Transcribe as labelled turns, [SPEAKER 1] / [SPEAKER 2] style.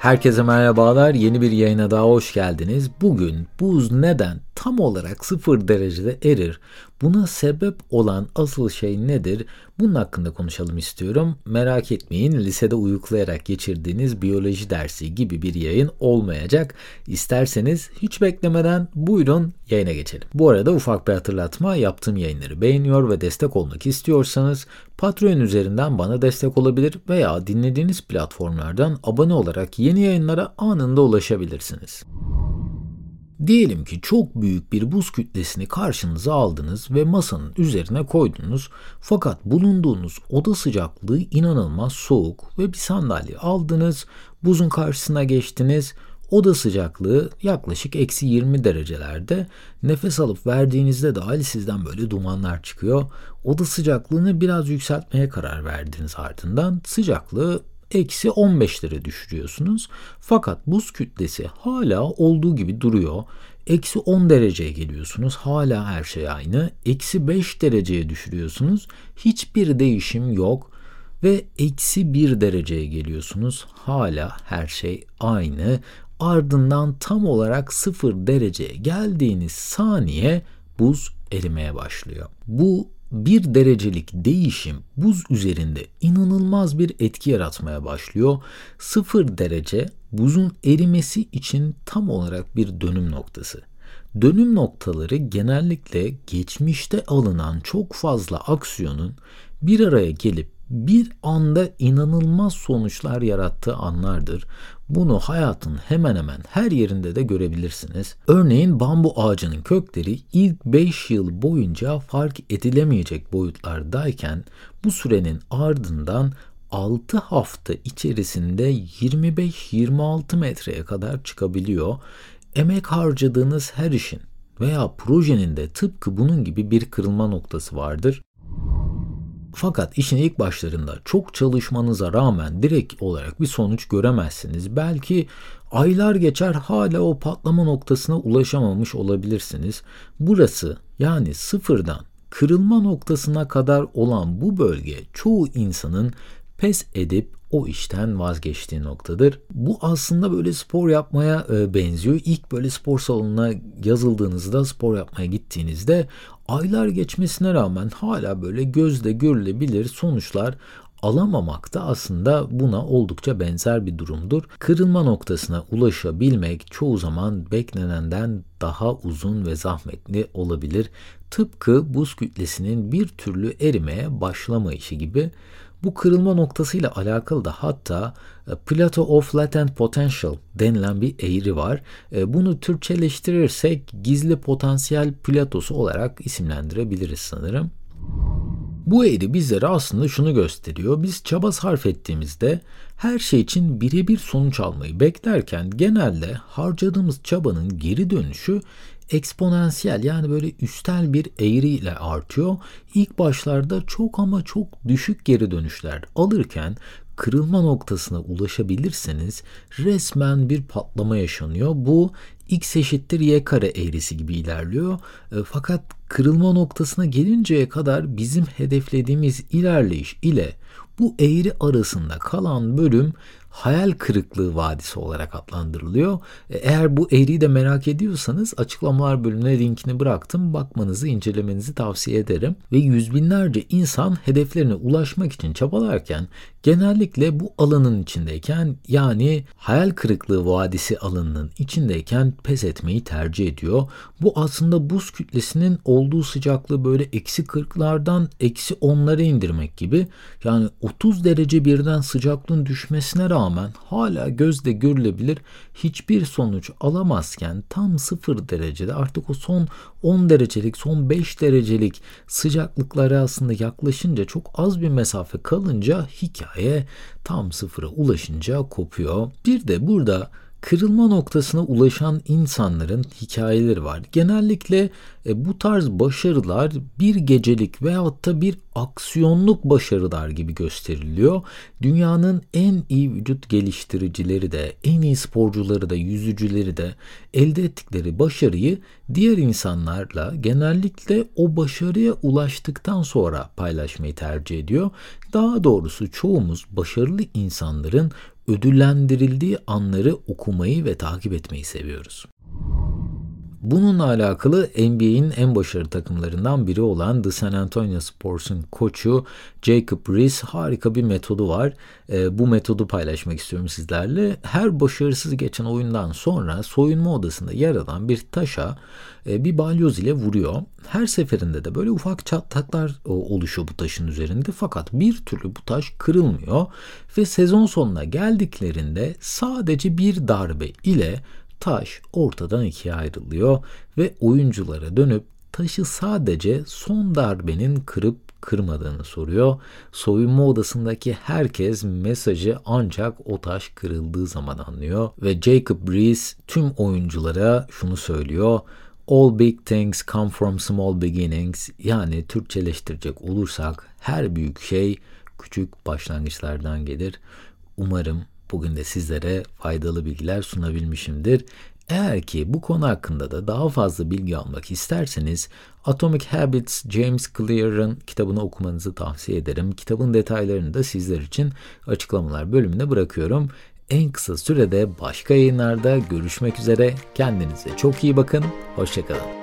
[SPEAKER 1] Herkese merhabalar. Yeni bir yayına daha hoş geldiniz. Bugün buz neden tam olarak sıfır derecede erir? Buna sebep olan asıl şey nedir? Bunun hakkında konuşalım istiyorum. Merak etmeyin lisede uyuklayarak geçirdiğiniz biyoloji dersi gibi bir yayın olmayacak. İsterseniz hiç beklemeden buyurun yayına geçelim. Bu arada ufak bir hatırlatma yaptığım yayınları beğeniyor ve destek olmak istiyorsanız Patreon üzerinden bana destek olabilir veya dinlediğiniz platformlardan abone olarak yeni yayınlara anında ulaşabilirsiniz. Diyelim ki çok büyük bir buz kütlesini karşınıza aldınız ve masanın üzerine koydunuz. Fakat bulunduğunuz oda sıcaklığı inanılmaz soğuk ve bir sandalye aldınız, buzun karşısına geçtiniz, oda sıcaklığı yaklaşık eksi 20 derecelerde. Nefes alıp verdiğinizde dahil sizden böyle dumanlar çıkıyor. Oda sıcaklığını biraz yükseltmeye karar verdiniz ardından. Sıcaklığı eksi 15'lere düşürüyorsunuz. Fakat buz kütlesi hala olduğu gibi duruyor. Eksi 10 dereceye geliyorsunuz. Hala her şey aynı. Eksi 5 dereceye düşürüyorsunuz. Hiçbir değişim yok. Ve eksi 1 dereceye geliyorsunuz. Hala her şey aynı. Ardından tam olarak 0 dereceye geldiğiniz saniye buz erimeye başlıyor. Bu bir derecelik değişim buz üzerinde inanılmaz bir etki yaratmaya başlıyor. Sıfır derece buzun erimesi için tam olarak bir dönüm noktası. Dönüm noktaları genellikle geçmişte alınan çok fazla aksiyonun bir araya gelip bir anda inanılmaz sonuçlar yarattığı anlardır. Bunu hayatın hemen hemen her yerinde de görebilirsiniz. Örneğin bambu ağacının kökleri ilk 5 yıl boyunca fark edilemeyecek boyutlardayken bu sürenin ardından 6 hafta içerisinde 25-26 metreye kadar çıkabiliyor. Emek harcadığınız her işin veya projenin de tıpkı bunun gibi bir kırılma noktası vardır. Fakat işin ilk başlarında çok çalışmanıza rağmen direkt olarak bir sonuç göremezsiniz. Belki aylar geçer hala o patlama noktasına ulaşamamış olabilirsiniz. Burası yani sıfırdan kırılma noktasına kadar olan bu bölge çoğu insanın pes edip o işten vazgeçtiği noktadır. Bu aslında böyle spor yapmaya e, benziyor. İlk böyle spor salonuna yazıldığınızda, spor yapmaya gittiğinizde aylar geçmesine rağmen hala böyle gözle görülebilir sonuçlar alamamak da aslında buna oldukça benzer bir durumdur. Kırılma noktasına ulaşabilmek çoğu zaman beklenenden daha uzun ve zahmetli olabilir. Tıpkı buz kütlesinin bir türlü erimeye başlamayışı gibi bu kırılma noktasıyla alakalı da hatta e, Plateau of Latent Potential denilen bir eğri var. E, bunu Türkçeleştirirsek gizli potansiyel platosu olarak isimlendirebiliriz sanırım. Bu eğri bizlere aslında şunu gösteriyor. Biz çaba sarf ettiğimizde her şey için birebir sonuç almayı beklerken genelde harcadığımız çabanın geri dönüşü eksponansiyel yani böyle üstel bir eğri ile artıyor. İlk başlarda çok ama çok düşük geri dönüşler alırken kırılma noktasına ulaşabilirseniz resmen bir patlama yaşanıyor. Bu x eşittir y kare eğrisi gibi ilerliyor. E, fakat kırılma noktasına gelinceye kadar bizim hedeflediğimiz ilerleyiş ile bu eğri arasında kalan bölüm hayal kırıklığı vadisi olarak adlandırılıyor. E, eğer bu eğriyi de merak ediyorsanız açıklamalar bölümüne linkini bıraktım. Bakmanızı, incelemenizi tavsiye ederim. Ve yüz binlerce insan hedeflerine ulaşmak için çabalarken genellikle bu alanın içindeyken yani hayal kırıklığı vadisi alanının içindeyken pes etmeyi tercih ediyor. Bu aslında buz kütlesinin olduğu sıcaklığı böyle eksi 40'lardan eksi 10'lara indirmek gibi. Yani 30 derece birden sıcaklığın düşmesine rağmen hala gözle görülebilir hiçbir sonuç alamazken tam 0 derecede artık o son 10 derecelik son 5 derecelik sıcaklıklara aslında yaklaşınca çok az bir mesafe kalınca hikaye tam sıfıra ulaşınca kopuyor. Bir de burada kırılma noktasına ulaşan insanların hikayeleri var. Genellikle e, bu tarz başarılar bir gecelik veyahut da bir aksiyonluk başarılar gibi gösteriliyor. Dünyanın en iyi vücut geliştiricileri de, en iyi sporcuları da, yüzücüleri de elde ettikleri başarıyı diğer insanlarla genellikle o başarıya ulaştıktan sonra paylaşmayı tercih ediyor. Daha doğrusu çoğumuz başarılı insanların ödüllendirildiği anları okumayı ve takip etmeyi seviyoruz. Bununla alakalı NBA'in en başarılı takımlarından biri olan The San Antonio Spurs'un koçu Jacob Reese harika bir metodu var. E, bu metodu paylaşmak istiyorum sizlerle. Her başarısız geçen oyundan sonra soyunma odasında yer alan bir taşa e, bir balyoz ile vuruyor. Her seferinde de böyle ufak çatlaklar e, oluşuyor bu taşın üzerinde fakat bir türlü bu taş kırılmıyor ve sezon sonuna geldiklerinde sadece bir darbe ile taş ortadan ikiye ayrılıyor ve oyunculara dönüp taşı sadece son darbenin kırıp kırmadığını soruyor. Soyunma odasındaki herkes mesajı ancak o taş kırıldığı zaman anlıyor ve Jacob Reese tüm oyunculara şunu söylüyor. All big things come from small beginnings. Yani Türkçeleştirecek olursak her büyük şey küçük başlangıçlardan gelir. Umarım Bugün de sizlere faydalı bilgiler sunabilmişimdir. Eğer ki bu konu hakkında da daha fazla bilgi almak isterseniz Atomic Habits James Clear'ın kitabını okumanızı tavsiye ederim. Kitabın detaylarını da sizler için açıklamalar bölümüne bırakıyorum. En kısa sürede başka yayınlarda görüşmek üzere. Kendinize çok iyi bakın. Hoşçakalın.